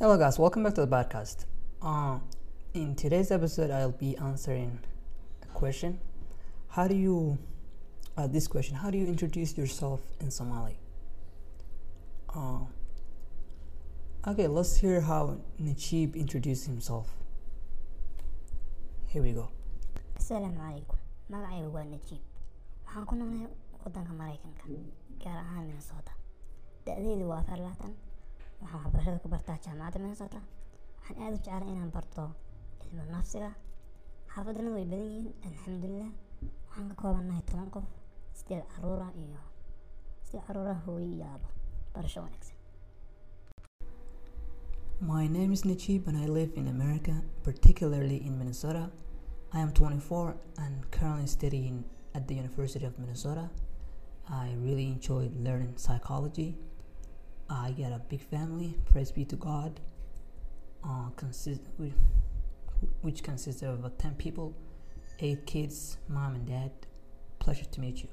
Hello, guys. Welcome back to the podcast. Uh, in today's episode, I'll be answering a question. How do you, uh, this question, how do you introduce yourself in Somali? Uh, okay, let's hear how Najib introduced himself. Here we go. asalaamu calaykum magacaygu waa najiib waxaan ku noolay wadanka maraykanka gaar ahaan minnesota da-deydu waa waxaan waxbarashada ku bartaa jaamacadda minnesota waxaan aada u jeclay inaan barto cilmu nafsiga xaafadana way badan yihiin alxamdulilah waxaan ka koobannahay toban qof sideed caruura iyo sideed caruura hooyo iyo aabo barasho wanaagsan My name is Najib and I live in America, particularly in Minnesota. I am 24 and currently studying at the University of Minnesota. I really enjoyed learning psychology. I get a big family, praise be to God, uh, consist, which, consists of uh, 10 people, 8 kids, mom and dad. Pleasure to meet you.